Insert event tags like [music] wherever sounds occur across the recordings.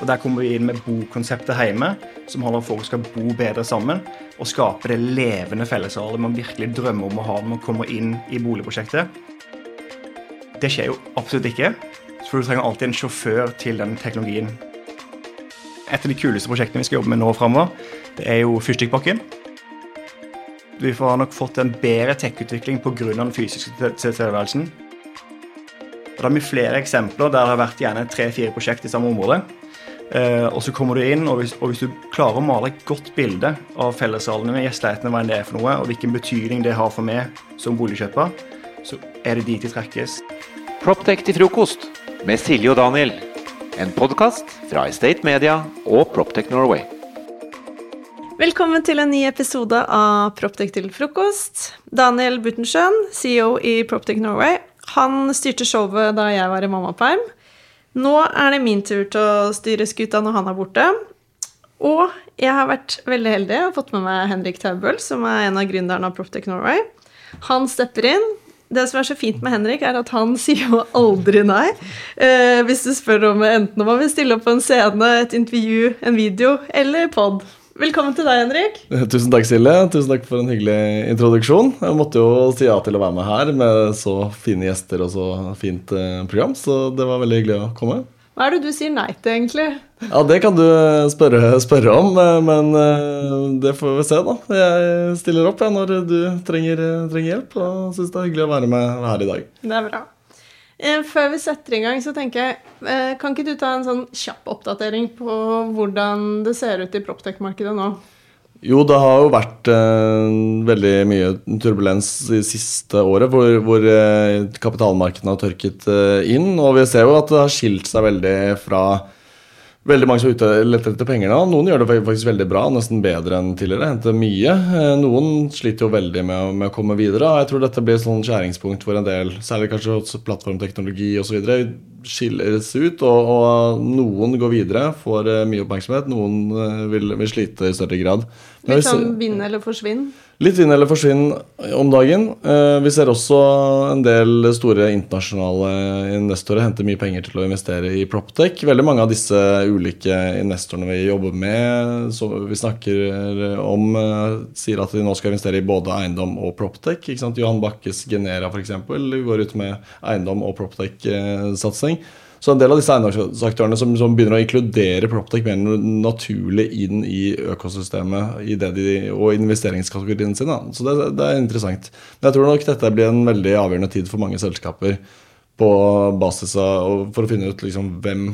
Og Der kommer vi inn med bokonseptet hjemme, som handler om folk skal bo bedre sammen og skape det levende fellesarealet man virkelig drømmer om å ha når man kommer inn i boligprosjektet. Det skjer jo absolutt ikke, for du trenger alltid en sjåfør til den teknologien. Et av de kuleste prosjektene vi skal jobbe med nå framover, det er jo Fyrstikkbakken. Vi har nok fått en bedre tech-utvikling pga. den fysiske tilstedeværelsen. Da har vi flere eksempler der det har vært gjerne tre-fire prosjekt i samme område. Eh, og så kommer du inn, og hvis, og hvis, du klarer å male et godt bilde av fellessalene med gjestelighetene, hva enn det er for noe, og hvilken betydning det har for meg som boligkjøper, så er det dit de trekkes. Proptech til frokost med Silje og Daniel. En podkast fra Estate Media og Proptech Norway. Velkommen til en ny episode av Proptech til frokost. Daniel Buttensjøen, CEO i Proptech Norway. Han styrte showet da jeg var i mammaperm. Nå er det min tur til å styre skuta når han er borte. Og jeg har vært veldig heldig og fått med meg Henrik Taubøl, som er en av gründerne av Proptech Norway. Han stepper inn. Det som er så fint med Henrik, er at han [laughs] sier jo aldri nei. Eh, hvis du spør om enten om han vil stille opp på en scene, et intervju, en video eller pod. Velkommen til deg, Henrik. Tusen takk, Silje. Tusen takk for en hyggelig introduksjon. Jeg måtte jo si ja til å være med her med så fine gjester og så fint eh, program, så det var veldig hyggelig å komme. Hva er det du sier nei til, egentlig? Ja, Det kan du spørre, spørre om, eh, men eh, det får vi se, da. Jeg stiller opp ja, når du trenger, trenger hjelp, og syns det er hyggelig å være med her i dag. Det er bra. Eh, før vi setter i gang, så tenker jeg eh, Kan ikke du ta en sånn kjapp oppdatering på hvordan det ser ut i proptech-markedet nå? Jo, det har jo vært eh, veldig mye turbulens det siste året, hvor, hvor eh, kapitalmarkedene har tørket eh, inn. Og vi ser jo at det har skilt seg veldig fra veldig mange som er ute leter etter penger nå. Noen gjør det faktisk veldig bra, nesten bedre enn tidligere. Henter mye. Eh, noen sliter jo veldig med, med, å komme videre. og Jeg tror dette blir et sånn skjæringspunkt for en del, særlig kanskje også plattformteknologi osv., skilles ut. Og, og, noen går videre, får eh, mye oppmerksomhet. Noen eh, vil, vil slite i større grad. Litt sånn vinn eller forsvinn? Litt vinn eller forsvinn om dagen. Eh, vi ser også en del store internasjonale investorer hente mye penger til å investere i Proptech. Veldig mange av disse ulike investorene vi jobber med, som vi snakker om, eh, sier at de nå skal investere i både eiendom og Proptech. Johan Bakkes Genera f.eks. går ut med eiendom og Proptech-satsing. Så en del av disse eiendomsaktørene som, som, begynner å inkludere Proptech mer naturlig inn i økosystemet i de, og investeringskategoriene sine. Så det, det, er interessant. Men jeg tror nok dette blir en veldig avgjørende tid for mange selskaper på basis av for å finne ut liksom, hvem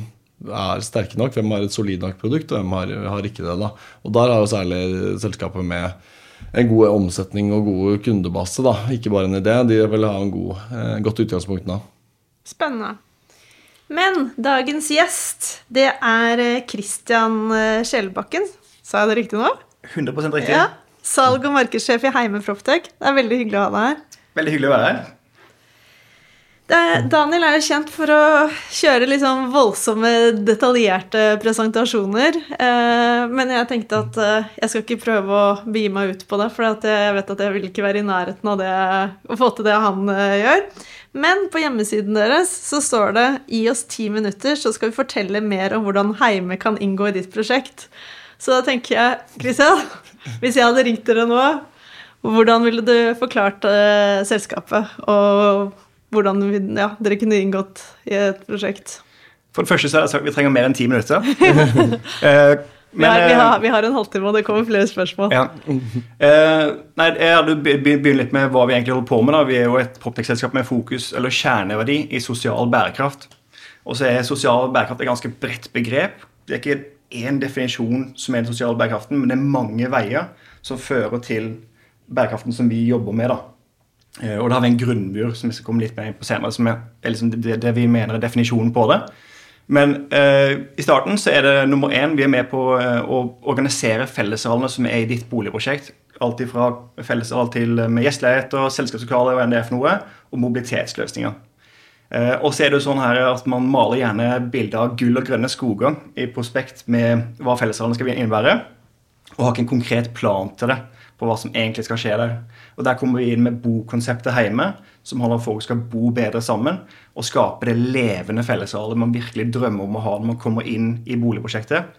er sterke nok, hvem har et solid nok produkt, og hvem har, har ikke det. da. Og Der har jo særlig selskaper med en god omsetning og god kundebase. da, Ikke bare en idé. De vil ha en god, eh, godt utgangspunkt nå. Spennende. Men dagens gjest, det er eh, Christian Skjelbakken. Sa jeg det riktig nå? 100% riktig. Ja. Salg- og markedssjef i Heime Proptech. Det er veldig hyggelig å ha deg her. Veldig hyggelig å være her. Daniel er jo kjent for å kjøre liksom voldsomme, detaljerte presentasjoner. Eh, men jeg tenkte at jeg skal ikke prøve å begi meg ut på det, for jeg vet at jeg vil ikke være i nærheten av det, å få til det han gjør. Men på hjemmesiden deres så står det 'Gi oss ti minutter, så skal vi fortelle mer om hvordan Heime kan inngå i ditt prosjekt'. Så da tenker jeg, Christian, [laughs] hvis jeg hadde ringt dere nå, hvordan ville du forklart selskapet? Og hvordan ja, dere kunne inngått i et prosjekt? For det første så har jeg sagt vi trenger mer enn ti minutter. [laughs] uh, Men, vi, har, vi, har, vi, har, en halvtime, og det kommer flere spørsmål. Ja. Eh, nei, Jeg hadde begynt litt med hva vi egentlig holder på med. da. Vi er jo et proptech-selskap med fokus, eller kjerneverdi i sosial bærekraft. Og så er sosial bærekraft et ganske bredt begrep. Det er ikke én definisjon som er den sosiale bærekraften, men det er mange veier som fører til bærekraften som vi jobber med. da. Eh, og da har vi en grunnmur som vi skal komme litt mer inn på senere, som er, liksom det, det vi mener er definisjonen på det. Men eh, i starten så er det nummer én vi er med på eh, å organisere fellessalene som er i ditt boligprosjekt. Alt fra fellessal til eh, med gjesteleiligheter, selskapslokaler og NDF noe, og mobilitetsløsninger. Eh, og så er det jo sånn her at Man maler gjerne bilder av gull og grønne skoger i prospekt med hva fellessalene skal innebære, og har ikke en konkret plan til det på hva som egentlig skal skje der. Og Der kommer vi inn med bokonseptet hjemme, som handler om folk skal bo bedre sammen og skape det levende fellesskapet man virkelig drømmer om å ha når man kommer inn i boligprosjektet.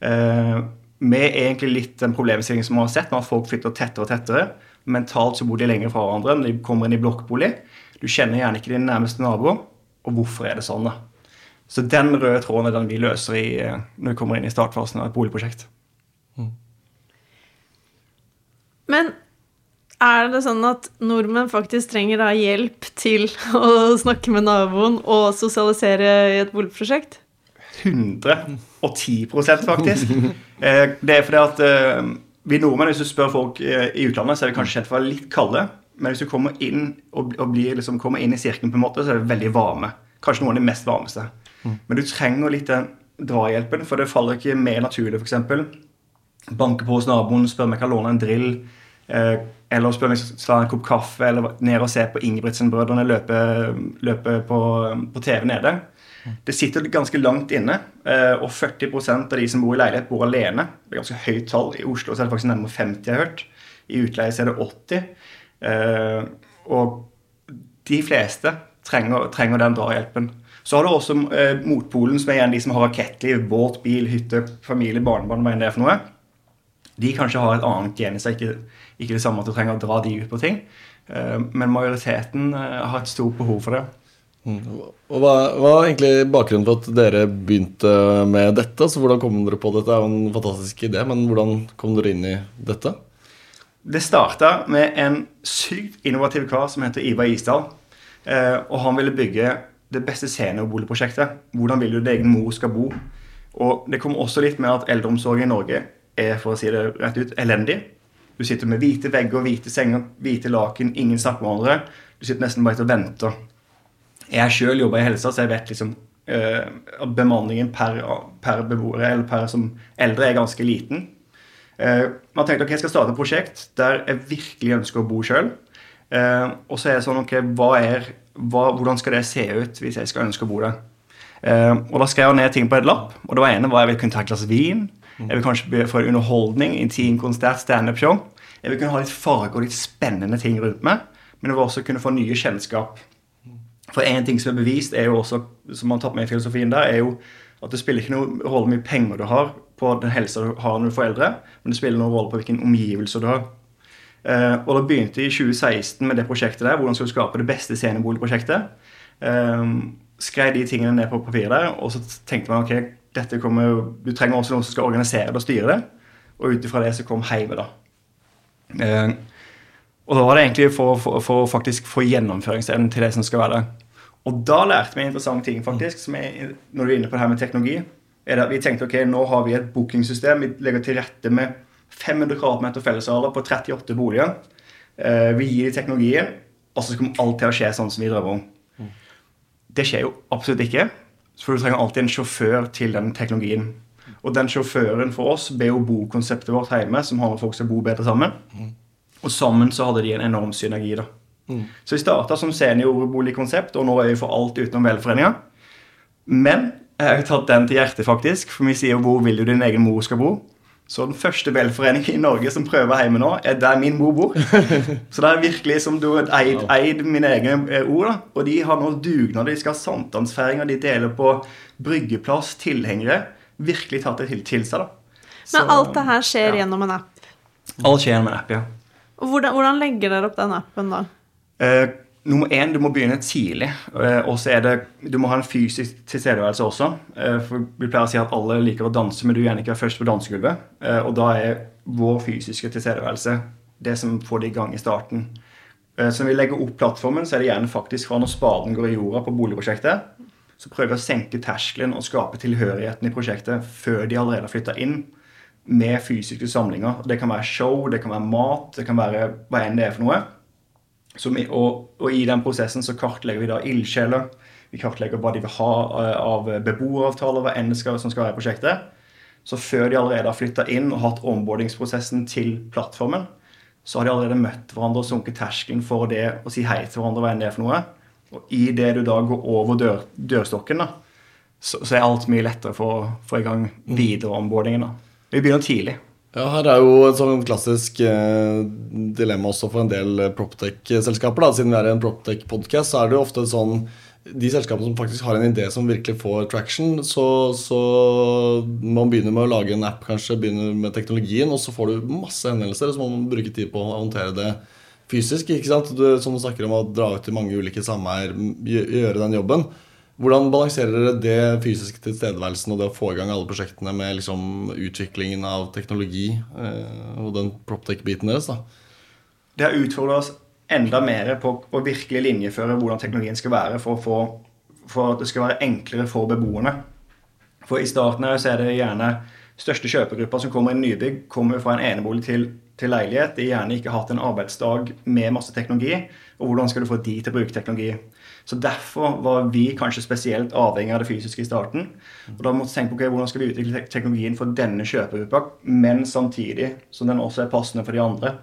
Eh, med egentlig litt den problemstillingen som man har sett, at folk flytter tettere og tettere. Mentalt så bor de lenger fra hverandre når de kommer inn i blokkbolig. Du kjenner gjerne ikke din nærmeste nabo. Og hvorfor er det sånn? da? Så den røde tråden er den vi løser i, eh, når vi kommer inn i startfasen av et boligprosjekt. Men er det sånn at nordmenn faktisk trenger da hjelp til [laughs] å snakke med naboen og sosialisere i et boligprosjekt? 110 faktisk. Eh, Det er fordi at eh, vi nordmenn, hvis du spør folk eh, i utlandet, så er vi kanskje kjent for å være litt kalde. Men hvis du kommer inn og, blir, liksom, kommer inn i sirkelen, på en måte, så er det veldig varme. Kanskje noen av de mest varmeste. Men du trenger litt den drahjelpen, for det faller ikke mer naturlig, f.eks. Banke på hos naboen, spørre om jeg kan låne en drill. Eh, eller spørre om jeg skal ta en kopp kaffe, eller ned og se på Ingebrigtsen-brødrene løpe, løpe på, på TV nede. Det sitter ganske langt inne, eh, og 40% av de som bor i leilighet, bor alene. Det er ganske høyt tall. I Oslo så er det faktisk nærmere 50, jeg har hørt. I utleie så er det 80. Eh, og de fleste trenger, trenger den drahjelpen. Så har du også motpolen, som er igjen de som har rakettliv, båt, bil, hytte, familie, barnebarn, hva enn det er for noe. De kanskje har et annet gen i seg, ikke, ikke det samme at du trenger å dra de ut på ting. Eh, men majoriteten eh, har et stort behov for det. Og hva, er egentlig bakgrunnen for at dere begynte med dette? Altså, hvordan kom dere på dette? Det er jo en fantastisk idé, men hvordan kom dere inn i dette? Det starta med en sykt innovativ kar som heter Ivar Isdal. Eh, og han ville bygge det beste seniorboligprosjektet. Hvordan vil du at egen mor skal bo? Og det kom også litt med at eldreomsorgen i Norge er for å si det rett ut, elendig. Du sitter med hvite vegger, hvite senger, hvite laken, ingen snakker med hverandre. Du sitter nesten bare og venter. Jeg sjøl jobber i helsa, så jeg vet liksom eh, at bemanningen per, per beboere eller per som eldre er ganske liten. Uh, man tenkte ok, jeg skal starte et prosjekt der jeg virkelig ønsker å bo sjøl. Uh, og så er det sånn ok, hva er, hva, hvordan skal det se ut hvis jeg skal ønske å bo der? Uh, og da skrev jeg ned ting på et lapp. Og det var ene var jeg ville kunne ta et glass vin. Jeg vil kanskje få underholdning, intim konsert, standup-show. Jeg vil kunne ha litt farge og litt spennende ting rundt meg. Men jeg vil også kunne få nye kjennskap. For en ting som er bevist, er jo også, som man har tatt med i filosofien der, er jo at det spiller ikke noen rolle hvor mye penger du har på den helsa du har når du får eldre, men det spiller noen rolle på hvilken omgivelse du har. Eh, og da begynte i 2016 med det prosjektet der, hvordan skal du skape det beste sceneboligprosjektet. Eh, skrev de tingene ned på papiret og så tenkte man ok, dette kommer, du trenger også noen som skal organisere det og styre det. Og ut ifra det så kom Heive, da. Eh, og da var det egentlig for, for, for å faktisk få gjennomføringsevnen til det som skal være der. Og da lærte vi en interessant ting, faktisk, som er, når du er inne på det her med teknologi. er det at Vi tenkte ok, nå har vi et bookingsystem. Vi legger til rette med 500 kvadratmeter fellesarealer på 38 boliger. Eh, vi gir dem teknologien, og så kommer alt til å skje sånn som vi drømmer om. Det skjer jo absolutt ikke. For du trenger alltid en sjåfør til den teknologien. Og den sjåføren for oss ble jo bokonseptet vårt hjemme, som handler om folk som bor bedre sammen. Og sammen så hadde de en enorm synergi. da. Så vi starta som seniorboligkonsept, og nå er vi for alt utenom velforeninga. Men jeg har jo tatt den til hjertet, faktisk. For vi sier jo 'Hvor vil du din egen mor skal bo?' Så den første velforeningen i Norge som prøver hjemme nå, er der min mor bor. [laughs] Så det er virkelig som du har eid, eid mine egne eh, ord. da. Og de har nå dugnad, de skal ha sankthansfeiringer, de deler på bryggeplass, tilhengere. Virkelig tatt det til, til seg, da. Men alt det her skjer ja. gjennom en app. Alt skjer gjennom en app, ja. Og hvordan, hvordan legger dere opp den appen da? Eh, nummer én, du må begynne tidlig. Eh, og så er det Du må ha en fysisk tilstedeværelse også. Eh, for Vi pleier å si at alle liker å danse, men du vil gjerne ikke være først på dansegulvet. Eh, og da er vår fysiske tilstedeværelse det som får det i gang i starten. Så når vi legger opp plattformen, så er det gjerne faktisk fra når spaden går i jorda på boligprosjektet. Så prøver vi å senke terskelen og skape tilhørigheten i prosjektet før de allerede har flytta inn med fysiske samlinger. Det kan være show, det kan være mat, det kan være hva enn det er for noe. Som og, og i den prosessen så kartlegger vi da ildsjeler. Vi kartlegger hva de vil ha eh, av beboeravtaler, hva enn skal, som skal være i prosjektet. Så før de allerede har flytta inn og hatt ombordingsprosessen til plattformen, så har de allerede møtt hverandre og sunket terskelen for det å si hei til hverandre, hva enn det er for noe. Og i det du da går over dør, dørstokken, da, så, så er alt mye lettere for å få i gang videre ombordingen. da. Vi begynner tidlig. Ja, her er jo et sånn klassisk eh, dilemma også for en del Proptech-selskaper. da, Siden vi er i en Proptech-podkast, så er det jo ofte sånn de selskapene som faktisk har en idé som virkelig får traction, så, så man begynner med å lage en app, kanskje, begynner med teknologien, og så får du masse henvendelser, og så må man bruke tid på å håndtere det fysisk. ikke sant? Du, som du snakker om å dra ut til mange ulike sameier, gjøre den jobben. Hvordan balanserer dere det fysiske tilstedeværelsen og det å få i gang alle prosjektene med liksom utviklingen av teknologi eh, og den proptech-biten deres? da? Det har utfordra oss enda mer på å virkelig linjeføre hvordan teknologien skal være for, få, for, at det skal være enklere for beboerne. For i starten her så er det gjerne største kjøpegruppa som kommer i nybygg, kommer fra en enebolig til, til leilighet. De gjerne ikke hatt en arbeidsdag med masse teknologi. Og hvordan skal du få de til å bruke teknologi? Så Derfor var vi kanskje spesielt avhengig av det fysiske i starten. Og da måtte vi tenke på okay, hvordan skal vi utvikle teknologien for denne kjøpergruppa, men samtidig som den også er passende for de andre.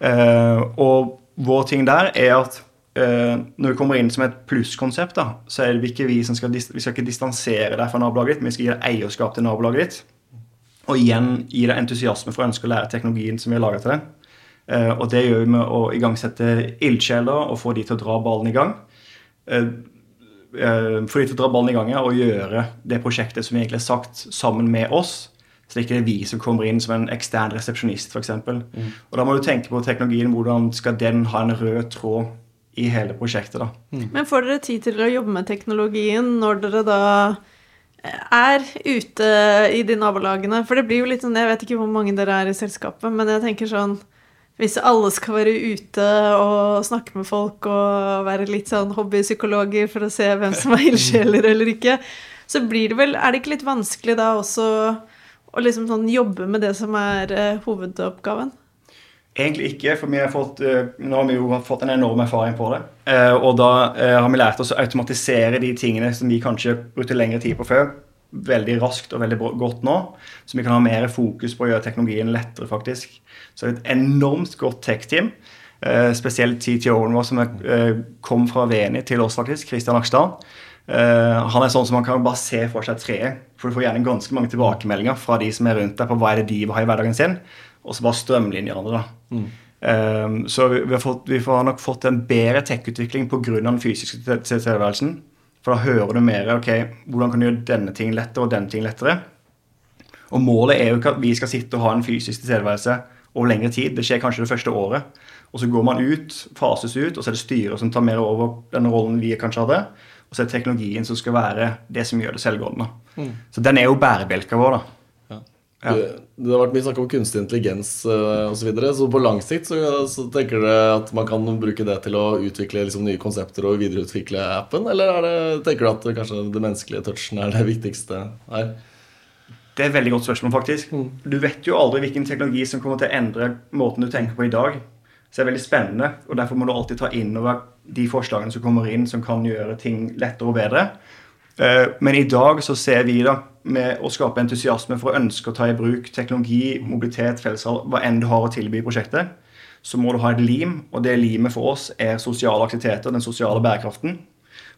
Uh, og vår ting der er at uh, når vi kommer inn som et plusskonsept, så er det ikke vi som skal, vi skal ikke distansere deg fra nabolaget ditt, men vi skal gi deg eierskap til nabolaget ditt. Og igjen gi deg entusiasme for å ønske å lære teknologien som vi har laga til deg. Uh, og det gjør vi med å igangsette ildsjeler og få de til å dra ballen i gang. Eh, eh, de til å dra ballen i gang og gjøre det prosjektet som vi egentlig har sagt, sammen med oss. Så det er vi som kommer inn som en ekstern resepsjonist, f.eks. Mm. Og da må du tenke på teknologien. Hvordan skal den ha en rød tråd i hele prosjektet, da. Mm. Men får dere tid til å jobbe med teknologien når dere da er ute i de nabolagene? For det blir jo litt sånn Jeg vet ikke hvor mange dere er i selskapet, men jeg tenker sånn hvis alle skal være ute og snakke med folk og være litt sånn hobbypsykologer for å se hvem som er ildsjeler eller ikke, så blir det vel Er det ikke litt vanskelig da også å liksom sånn jobbe med det som er uh, hovedoppgaven? Egentlig ikke, for vi har fått, uh, nå har vi jo fått en enorm erfaring på det. Uh, og da har vi lært oss å automatisere de tingene som vi kanskje brukte lengre tid på før veldig raskt og veldig godt nå. Så vi kan ha mer fokus på å gjøre teknologien lettere, faktisk. Så et enormt godt tech-team. Eh, spesielt TTO-en vår som er, eh, kom fra Veni til oss, faktisk. Kristian Akstad Eh, han er sånn som man kan bare se for seg treet. For du får gjerne ganske mange tilbakemeldinger fra de som er rundt deg på hva er det de vil ha i hverdagen sin. Og så bare strømlinjer det. Mm. Så vi, vi, har fått, vi, har nok fått en bedre tech-utvikling pga. den fysiske tilstedeværelsen. For da hører du mer ok, hvordan kan du gjøre denne ting lettere og denne ting lettere. Og målet er jo ikke at vi skal sitte og ha en fysisk tilstedeværelse over lengre tid. Det skjer kanskje det første året. Og så går man ut, fases ut, og så er det styret som tar mer over den rollen vi kanskje hadde. Og så er det teknologien som skal være det som gjør det selvgående. Mm. Så den er jo bærebjelka vår, da. Ja. Det, det, har vært mye snakk om kunstig intelligens uh, eh, osv. Så, videre, så på lang sikt så, så, tenker dere at man kan bruke det til å utvikle liksom, nye konsepter og videreutvikle appen? Eller det, tenker du at kanskje det menneskelige touchen er det viktigste her? Det er et veldig godt spørsmål, faktisk. Mm. Du vet jo aldri hvilken teknologi som kommer til å endre måten du tenker på i dag. Så det er veldig spennende, og derfor må du alltid ta inn over de forslagene som kommer inn, som kan gjøre ting lettere og bedre. Uh, men i dag så ser vi da med å skape entusiasme for å ønske å ta i bruk teknologi, mobilitet, fellesskap, hva enn du har å tilby i prosjektet, så må du ha et lim. Og det limet for oss er sosiale aktiviteter, den sosiale bærekraften.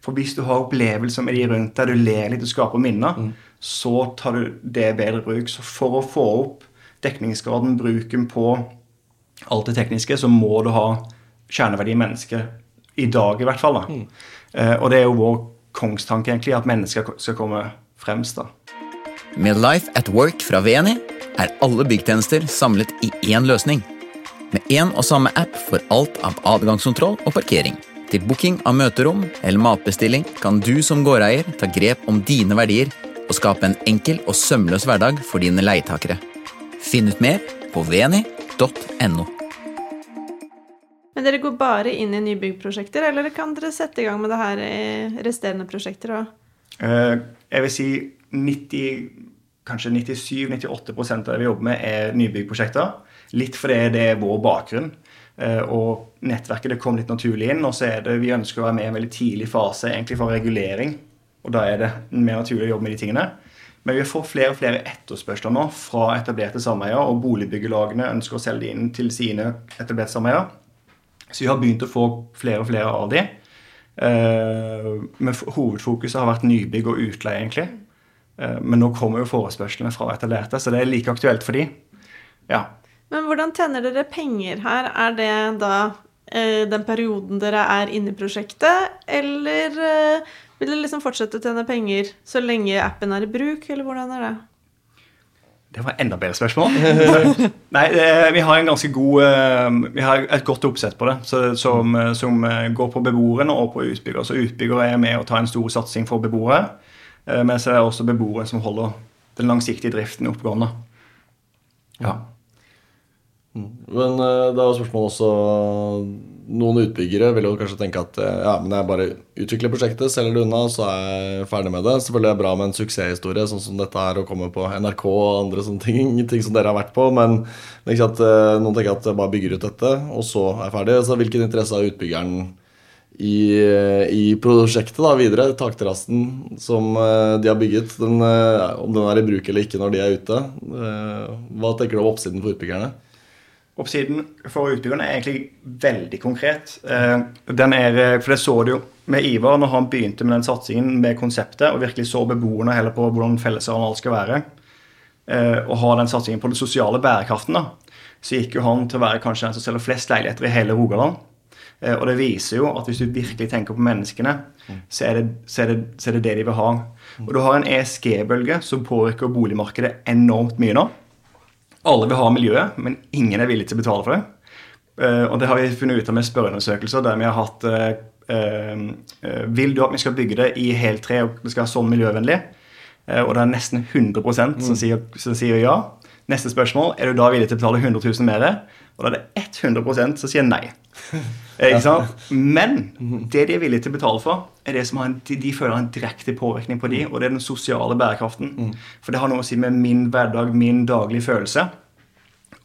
For hvis du har opplevelser med de rundt deg, du ler litt du skaper minner, mm. så tar du det bedre bruk. Så for å få opp dekningsgraden, bruken på alt det tekniske, så må du ha kjerneverdi i mennesket. I dag, i hvert fall. da. Mm. Uh, og det er jo vår kongstanke, egentlig, at mennesker skal komme fremst. da. Med Life at Work fra VNI er alle byggtjenester samlet i én løsning. Med én og samme app for alt av adgangskontroll og parkering. Til booking av møterom eller matbestilling kan du som gårdeier ta grep om dine verdier og skape en enkel og sømløs hverdag for dine leietakere. Finn ut mer på veni.no. Men dere går bare inn i nybyggprosjekter, eller kan dere sette i gang med det her i resterende prosjekter òg? Uh, jeg vil si 90, kanskje 97-98% av det vi jobber med, er nybyggprosjekter. Litt fordi det er vår bakgrunn. Eh, og nettverket det kom litt naturlig inn. Og så er det vi ønsker å være med i en veldig tidlig fase egentlig for regulering. Og da er det mer naturlig å jobbe med de tingene. Men vi får flere og flere etterspørsler nå fra etablerte sameier, og boligbyggelagene ønsker å selge det inn til sine etablerte sameier. Så vi har begynt å få flere og flere av de. Eh, men hovedfokuset har vært nybygg og utleie, egentlig. Eh, men nå kommer jo forespørslene fra etablerte, så det er like aktuelt for de. Ja. Men hvordan tjener dere penger her? Er det da eh, den perioden dere er inne i prosjektet, eller vil dere liksom fortsette å tjene penger så lenge appen er i bruk, eller hvordan er det? Det var enda bedre spørsmål. [laughs] Nei, eh, vi har en ganske god eh, Vi har et godt oppsett på det, som, eh, som går på beboerne og på utbygger. Så utbygger er med å ta en stor satsing for beboere, mens det er også beboere som holder den langsiktige driften oppegående. Ja. Men da det er jo spørsmål også Noen utbyggere vil jo kanskje tenke at eh, ja, men jeg bare utvikler prosjektet, selger det unna, så er jeg ferdig med det. Selvfølgelig er det bra med en suksesshistorie, sånn som dette her å komme på NRK og andre sånne ting, [laughs] ting som dere har vært på. Men at eh, noen tenker at jeg bare bygger ut dette, og så er jeg ferdig. Så hvilken interesse har utbyggeren i, i prosjektet da videre, takterrassen som eh, de har bygget, den, eh, om den er i bruk eller ikke når de er ute. Eh, Hva tenker du om oppsiden for utbyggerne? Oppsiden for utbyggerne er egentlig veldig konkret. Eh, Den er, eh, for det så du jo med Ivar når han begynte med den satsingen med konseptet, og virkelig så beboerne heller på hvordan fellesareal skal være, eh, og ha den satsingen på den sosiale bærekraften, da, så gikk jo han til å være kanskje den som selger flest leiligheter i hele Rogaland. Og det viser jo at hvis du virkelig tenker på menneskene, så er det så er det, så er det, det de vil ha. Og du har en ESG-bølge som påvirker boligmarkedet enormt mye nå. Alle vil ha miljøet, men ingen er villig til å betale for det. Eh, og det har vi funnet ut av med spørreundersøkelser der vi har hatt eh, eh, Vil du at vi skal bygge det i heltre og det skal være sånn miljøvennlig? Og det er nesten 100 som sier, som sier ja. Neste spørsmål er du da villig til å betale 100 000 mer. Og da er det 100 som sier nei. [laughs] Eh, Ikke sant? Men det de er villige til å betale for, er det som har en, de, føler en direkte påvirkning på de, og det er den sosiale bærekraften. For det har noe å si med min hverdag, min daglige følelse.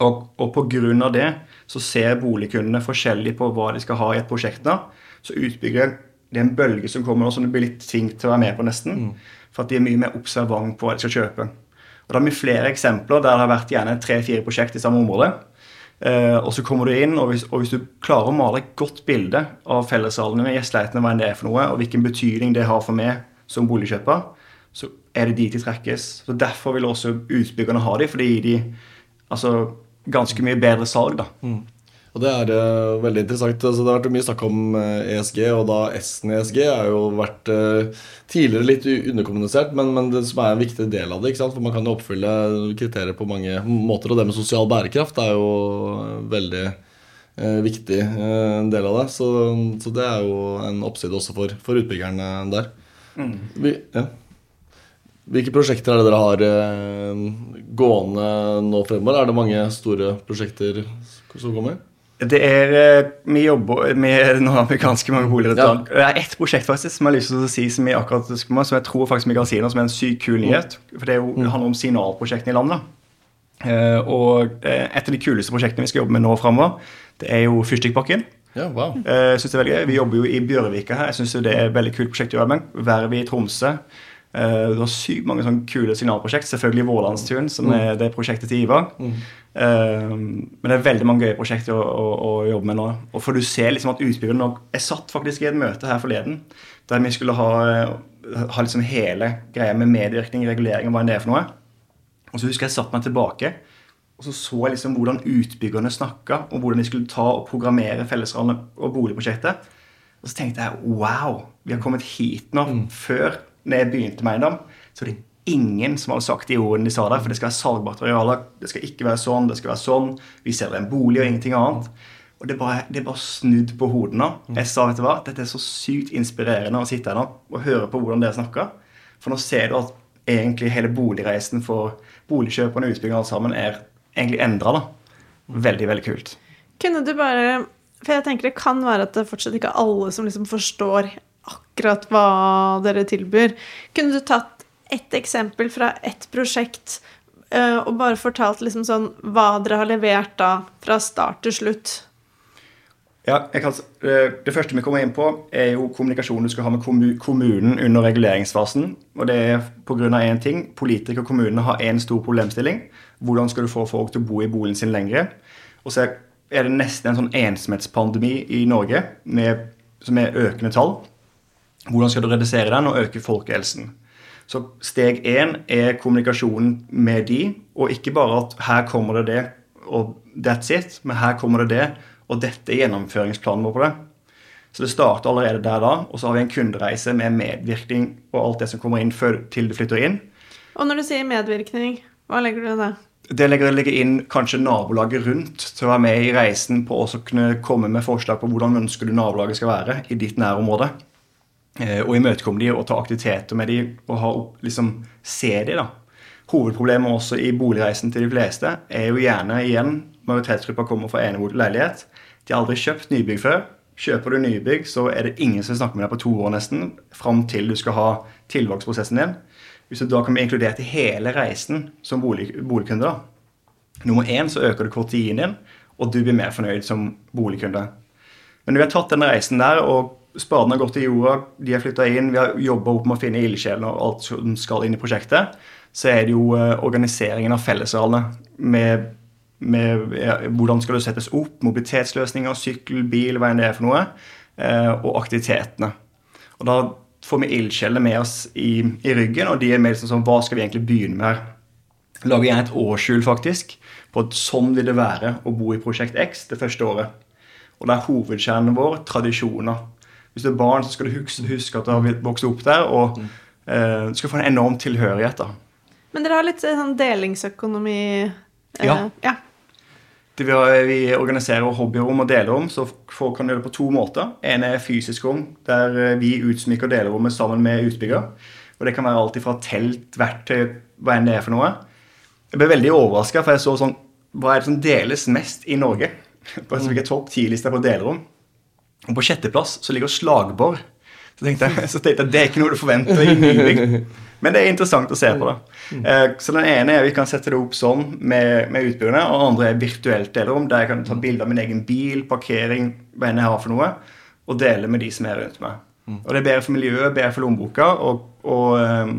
Og, og av det så ser boligkundene forskjellig på hva de skal ha i et prosjekt. nå. Så utbygger det er en bølge som kommer nå som du blir litt tvunget til å være med på nesten. For at de er mye mer observant på hva de skal kjøpe. Og Da har vi flere eksempler der det har vært gjerne tre-fire prosjekt i samme område. Eh, og så kommer du inn, og hvis, og hvis du klarer å male et godt bilde av fellessalene, gjesteleilighetene, hva enn det er for noe, og hvilken betydning det har for meg som boligkjøper, så er det de trekkes. Så Derfor vil også utbyggerne ha de, for det gir de altså, ganske mye bedre salg. da. Og Det er uh, veldig interessant. Altså, det har vært mye snakk om eh, ESG, og da S-en i ESG har jo vært uh, tidligere litt underkommunisert, men, men det som er en viktig del av det. For man kan jo oppfylle kriterier på mange måter, og det med sosial bærekraft er jo veldig uh, viktig en del av det. Så, så det er jo en oppside også for, for utbyggerne der. Vi, ja. Hvilke prosjekter er det dere har gående nå fremover? Er det mange store prosjekter som kommer? Det er, eh, Vi jobber med ganske mange boliger. Ja. Det er ett prosjekt faktisk som jeg har lyst til å si som, jeg akkurat med, som jeg tror faktisk vi kan si noe som er en sykt kul nyhet. For Det jo, det handler om signalprosjektene i landet. Eh, og eh, Et av de kuleste prosjektene vi skal jobbe med nå framover, det er jo Fyrstikkpakken. Ja, wow. Synes det er veldig gøy. Vi jobber jo i Bjørvika her. Jeg synes det er et veldig kult prosjekt å jobbe med. Vervet i Tromsø. Eh, Det var sykt mange sånne kule signalprosjekt. Selvfølgelig Vårlandsturen, som er det prosjektet til Ivar. Eh, Men det er veldig mange gøye prosjekter å, å, å jobbe med nå. Og for du ser liksom at utbyggerne Jeg satt faktisk i et møte her forleden der vi skulle ha, ha liksom hele greia med medvirkning, regulering og hva enn det er for noe. Og så husker jeg satt meg tilbake og så så jeg liksom hvordan utbyggerne snakka og hvordan de skulle ta og programmere fellesrollene og boligprosjektet. Og så tenkte jeg wow, vi har kommet hit nå. Før når jeg begynte med eiendom, så var det ingen som hadde sagt de ordene de sa der. For det skal være salgbart arealer. Det skal ikke være sånn, det skal være sånn. Vi selger en bolig og ingenting annet. Og det er bare, det er bare snudd på hodet nå. Jeg sa, vet du hva, dette er så sykt inspirerende å sitte her nå og høre på hvordan dere snakker. For nå ser du at egentlig hele boligreisen for boligkjøperne og utbyggerne alle sammen er egentlig endra. da. Veldig, veldig kult. Kunne du bare For jeg tenker det kan være at det fortsatt ikke er alle som liksom forstår akkurat hva dere tilbyr. Kunne du tatt ett eksempel fra ett prosjekt eh, og bare fortalt liksom sånn hva dere har levert da, fra start til slutt? Ja, kan, eh, Det første vi kommer inn på, er jo kommunikasjonen du skal ha med kommunen under reguleringsfasen. Og det er pga. én ting. Politikere og kommunene har én stor problemstilling. Hvordan skal du få folk til å bo i boligen sin lengre? Og så er det nesten en sånn ensomhetspandemi i Norge med, som er økende tall. Hvordan skal du redusere den og øke folkehelsen? Så steg én er kommunikasjonen med de, og ikke bare at her kommer det det, og that's it. Men her kommer det det, og dette er gjennomføringsplanen vår på det. Så det starter allerede der da, og så har vi en kundereise med medvirkning og alt det som kommer inn før, til du flytter inn. Og når du sier medvirkning, hva legger du i det? Det legger, legger inn kanskje nabolaget rundt til å være med i reisen på å kunne komme med forslag på hvordan ønsker du nabolaget skal være i ditt nærområde. Eh, og imøtekomme de og ta aktiviteter med de og ha, liksom, se de da. Hovedproblemet også i boligreisen til de fleste er jo gjerne igjen majoritetsgruppa kommer fra enebolig leilighet. De har aldri kjøpt nybygg før. Kjøper du nybygg, så er det ingen som snakker med deg på to år nesten, fram til du skal ha tilvalgsprosessen din. Hvis du da kan bli inkludert i hele reisen som bolig, boligkunde, da. Nummer én så øker du kvotien din, og du blir mer fornøyd som boligkunde. Men når vi har tatt den reisen der, og spaden har gått i jorda, de har flytta inn, vi har jobba opp med å finne ildsjelen og alt som skal inn i prosjektet, så er det jo eh, organiseringen av fellesarealene med, med ja, hvordan skal det settes opp, mobilitetsløsninger, sykkel, bil, hva enn det er for noe, eh, og aktivitetene. Og da får vi ildsjelene med oss i, i ryggen, og de er med liksom sånn Hva skal vi egentlig begynne med her? Lager gjerne et årshjul, faktisk, på at sånn vil det være å bo i Prosjekt X det første året. Og det er hovedkjernen vår tradisjoner. Hvis du er barn, så skal du huske, huske at du har vokst opp der, og eh, du skal få en enorm tilhørighet. da. Men dere har litt sånn delingsøkonomi eh, Ja. ja. Det vi, har, vi organiserer hobbyrom og delerom, så folk kan gjøre det på to måter. En er fysisk rom, der eh, vi utsmykker delerommet sammen med utbygger. Og Det kan være alt fra telt, verktøy, hva enn det er for noe. Jeg ble veldig overraska, for jeg så sånn Hva er det som deles mest i Norge? [laughs] På en topp ti-liste på delerom. Og på sjetteplass så ligger Slagborg. Så tenkte, jeg, [laughs] så tenkte jeg det er ikke noe du forventer i nybygg. Men det er interessant å se på. det. Eh, Så den ene er vi kan sette det opp sånn med, med utbyggerne, og den andre er virtuelt delerom, der jeg kan ta bilde av min egen bil, parkering, hva enn jeg har for noe, og dele med de som er rundt meg. Og det er bedre for miljøet, bedre for lommeboka, og, og um,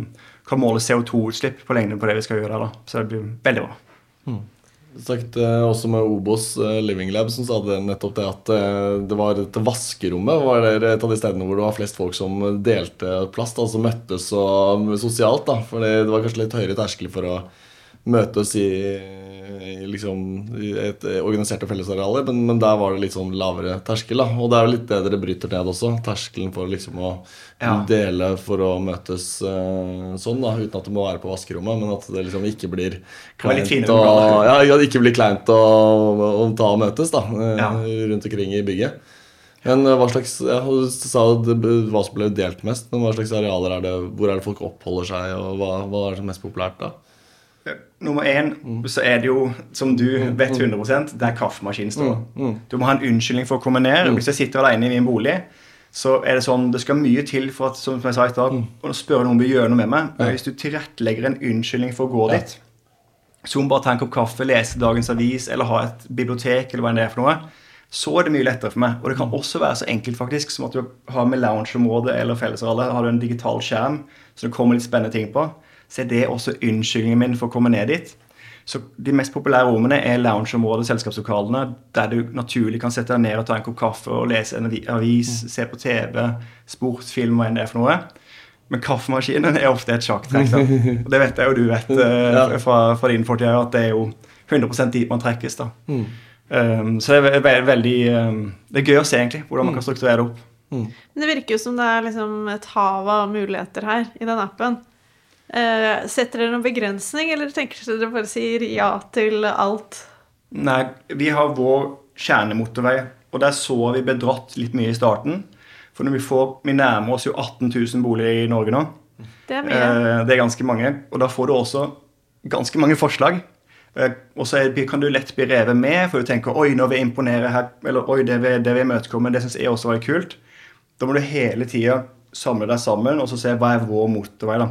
kan måle CO2-utslipp på lengden på det vi skal gjøre der. da. Så det blir veldig bra. Snakket eh, også med Obos eh, Living Lab, som sa det nettopp det at eh, det var et vaskerommet var et av de stedene hvor det var flest folk som delte plast, altså møttes og sosialt. da, For det var kanskje litt høyere terskel for å møtes i, i liksom et organiserte fellesarealer, men, men der var det litt sånn lavere terskel. da, Og det er jo litt det dere bryter ned også. Terskelen for liksom å Ja. dele for å møtes uh, sånn, da, uten at det må være på vaskerommet, men at det liksom ikke blir kleint finere og, ja, ikke blir kleint å, å ta og møtes da, eh, Ja. rundt omkring i bygget. Men eh, hva slags ja, Du sa hva som ble delt mest, men hva slags arealer er det Hvor er det folk oppholder seg, og hva, hva er det som er mest populært da? Nummer én så er det jo, som du vet 100% der kaffemaskinen står. Du må ha en unnskyldning for å komme ned. Hvis jeg sitter alene i min bolig, så er det sånn Det skal mye til for at som jeg sa i stad, å spørre noen om å gjøre noe med meg. Men hvis du tilrettelegger en unnskyldning for å gå dit, som bare ta en kopp kaffe, lese dagens avis eller ha et bibliotek, eller hva enn det er for noe, så er det mye lettere for meg. Og det kan også være så enkelt faktisk som at du har med loungeområde eller fellesareale har du en digital skjerm så det kommer litt spennende ting på. Så er det også unnskyldningen min for å komme ned dit. Så De mest populære rommene er loungeområdet, selskapslokalene, der du naturlig kan sette deg ned og ta en kopp kaffe og lese en avi- avis, se på TV, sportsfilm, og enn det er for noe. Men kaffemaskinen er ofte et sjakktrekk. [laughs] Og det vet jeg jo du vet uh, fra, fra din fortid, at det er jo 100% dit man trekkes. da. Um, så det er ve ve veldig um, Det er gøy å se egentlig hvordan man kan strukturere det opp. Men det virker jo som det er liksom et hav av muligheter her i den appen. Eh, setter dere noen begrensning, eller tenker dere bare sier ja til alt? Nei, vi har vår kjernemotorvei, og der så vi bedratt litt mye i starten. For når vi får Vi nærmer oss jo 18 000 boliger i Norge nå. Det er mye. Eh, det er ganske mange. Og da får du også ganske mange forslag. Eh, og så kan du lett bli revet med, for du tenker oi, nå vil jeg imponere her, eller oi, det vil, det vil jeg imøtekomme, det syns jeg også var kult. Da må du hele tida samle deg sammen og så se hva er vår motorvei. da.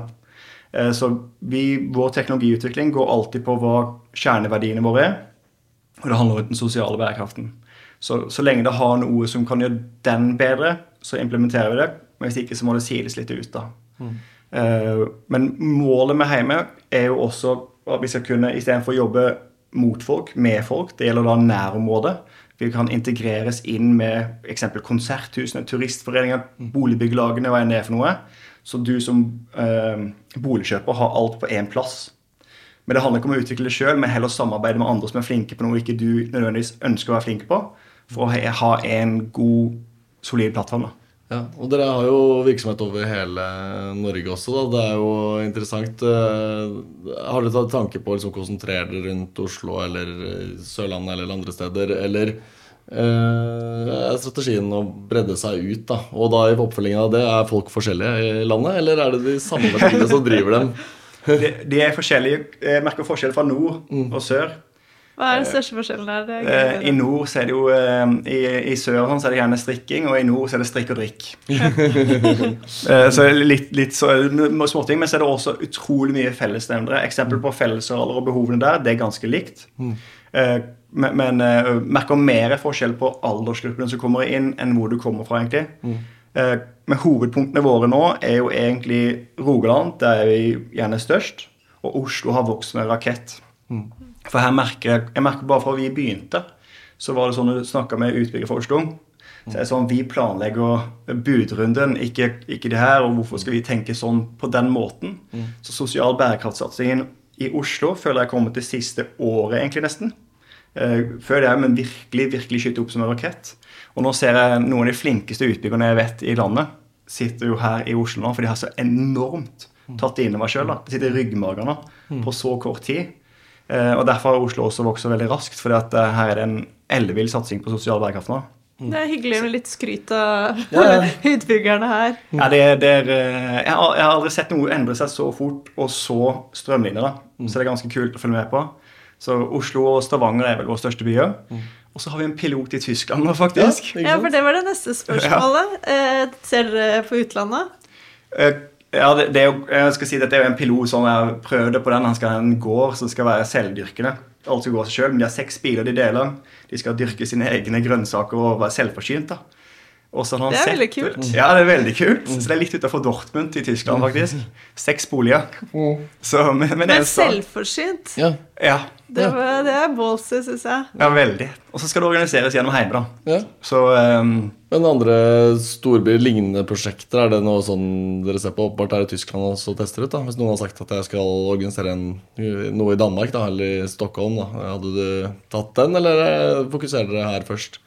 Eh, Så vi, vår teknologiutvikling går alltid på hva kjerneverdiene våre er, og det handler om den sosiale bærekraften. Så, så lenge det har noe som kan gjøre den bedre, så implementerer vi det. Men hvis ikke, så må det siles litt ut, da. Eh, men målet med Heime er jo også at vi skal kunne, istedenfor å jobbe mot folk, med folk, det gjelder da nærområdet. Vi kan integreres inn med eksempel konserthusene, turistforeninger, boligbyggelagene, hva enn det er for noe. Så du som eh, boligkjøper har alt på én plass. Men det handler ikke om å utvikle det sjøl, men heller samarbeide med andre som er flinke på noe ikke du nødvendigvis ønsker å være flink på, for å ha- en god, solid plattform. da. Ja, og dere har jo virksomhet over hele Norge også, da. Det er jo interessant. Eh, Har dere tatt tanke på å liksom konsentrere dere rundt Oslo eller Sørlandet eller andre steder? Eller eh, er strategien å bredde seg ut, da? Og da i oppfølgingen av det, er folk forskjellige i landet? Eller er det de samme partiene som driver dem? [laughs] De, de er forskjellige. Jeg merker forskjell fra nord og sør. Hva er den største forskjellen der? Er Eh. I nord så er det jo eh, I, i sør sånn så er det gjerne strikking, og i nord så er det strikk og drikk. [laughs] Eh, så litt, litt så, småting, men så er det også utrolig mye fellesnevnere. Eksempel på fellesarealer og behovene der, det er ganske likt. Eh, men men eh, merker mer forskjell på aldersgruppene som kommer inn, enn hvor du kommer fra, egentlig. Eh, men hovedpunktene våre nå er jo egentlig Rogaland, der er vi gjerne størst, og Oslo har vokst med rakett. For her merker jeg, jeg merker bare fra vi begynte, så var det sånn du snakka med utbygger for Oslo. Så er det sånn, Vi planlegger budrunden, ikke, ikke det her. Og hvorfor skal vi tenke sånn på den måten? Så sosial bærekraftsatsingen i Oslo føler jeg kommer til siste året, egentlig nesten. Eh, Før det, men virkelig virkelig skyte opp som en rakett. Og nå ser jeg noen av de flinkeste utbyggerne jeg vet i landet, sitter jo her i Oslo nå, for de har så enormt tatt det inn over sjøl. Det sitter i ryggmargene på så kort tid. Eh, og Derfor har Oslo også vokst veldig raskt, for her er det en ellevill satsing på sosial bærekraft nå. Det er hyggelig med litt skryt av [laughs] utbyggerne her. Ja, det, det er, eh, jeg, har, jeg har aldri sett noe endre seg så fort og så strømlinjer. Så det er ganske kult å følge med på. Så Oslo og Stavanger er vel våre største byer. Og så har vi en pilot i Tyskland nå, faktisk. Ja, Ja, for det var det neste spørsmålet. Eh, ser dere på utlandet? Eh, Ja, det, det er jo, jeg skal si, Dette er jo en pilot som jeg prøvde på den. Han skal ha en gård som skal være selvdyrkende. Alt skal gå av seg selv, men De har seks biler de deler. De skal dyrke sine egne grønnsaker og være selvforsynt. da. Han Det er sett- veldig kult. Ja, det er veldig kult. Så det er litt utenfor Dortmund i Tyskland, faktisk. Seks boliger. Så, men, men Men selvforsynt, Ja, Ja, det, var, det er ballsy, syns jeg. ja, veldig. Og så skal det organiseres gjennom hjemme, da. ja. Så um, Men andre storbyer, lignende prosjekter, er det noe sånn dere ser på? Åpenbart er det Tyskland også tester ut. da Hvis noen har sagt at jeg skal organisere en, noe i Danmark da, eller i Stockholm, da hadde du tatt den, eller eh, fokuserer dere her først?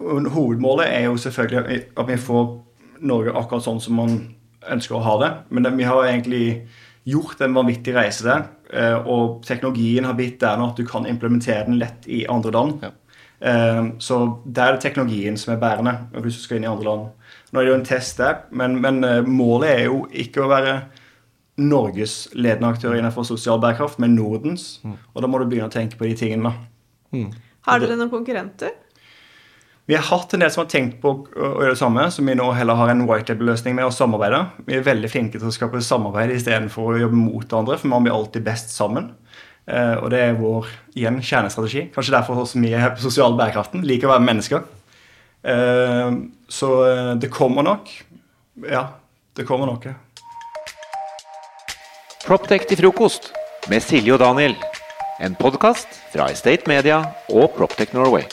Hovedmålet er jo selvfølgelig at vi får Norge akkurat sånn som man ønsker å ha det. Men det, vi har egentlig gjort en vanvittig reise der. Eh, Og teknologien har blitt der nå at du kan implementere den lett i andre land. Ja. Eh, Så der er det teknologien som er bærende hvis du skal inn i andre land. Nå er det jo en test der, men, men eh, målet er jo ikke å være Norges ledende aktør innenfor sosial bærekraft, men Nordens. Og da må du begynne å tenke på de tingene. Mm. Har dere noen konkurrenter? Vi har hatt en del som har tenkt på å gjøre det samme, som vi nå heller har en whitable-løsning med å samarbeide. Vi er veldig flinke til å skape samarbeid istedenfor å jobbe mot andre, for man blir alltid best sammen. Eh, og det er vår igjen kjernestrategi. Kanskje derfor også vi er på sosial bærekraften. Liker å være mennesker. Eh, så eh, det kommer nok. Ja, det kommer noe. Proptech til frokost med Silje og Daniel. En podkast fra Estate Media og Proptech Norway.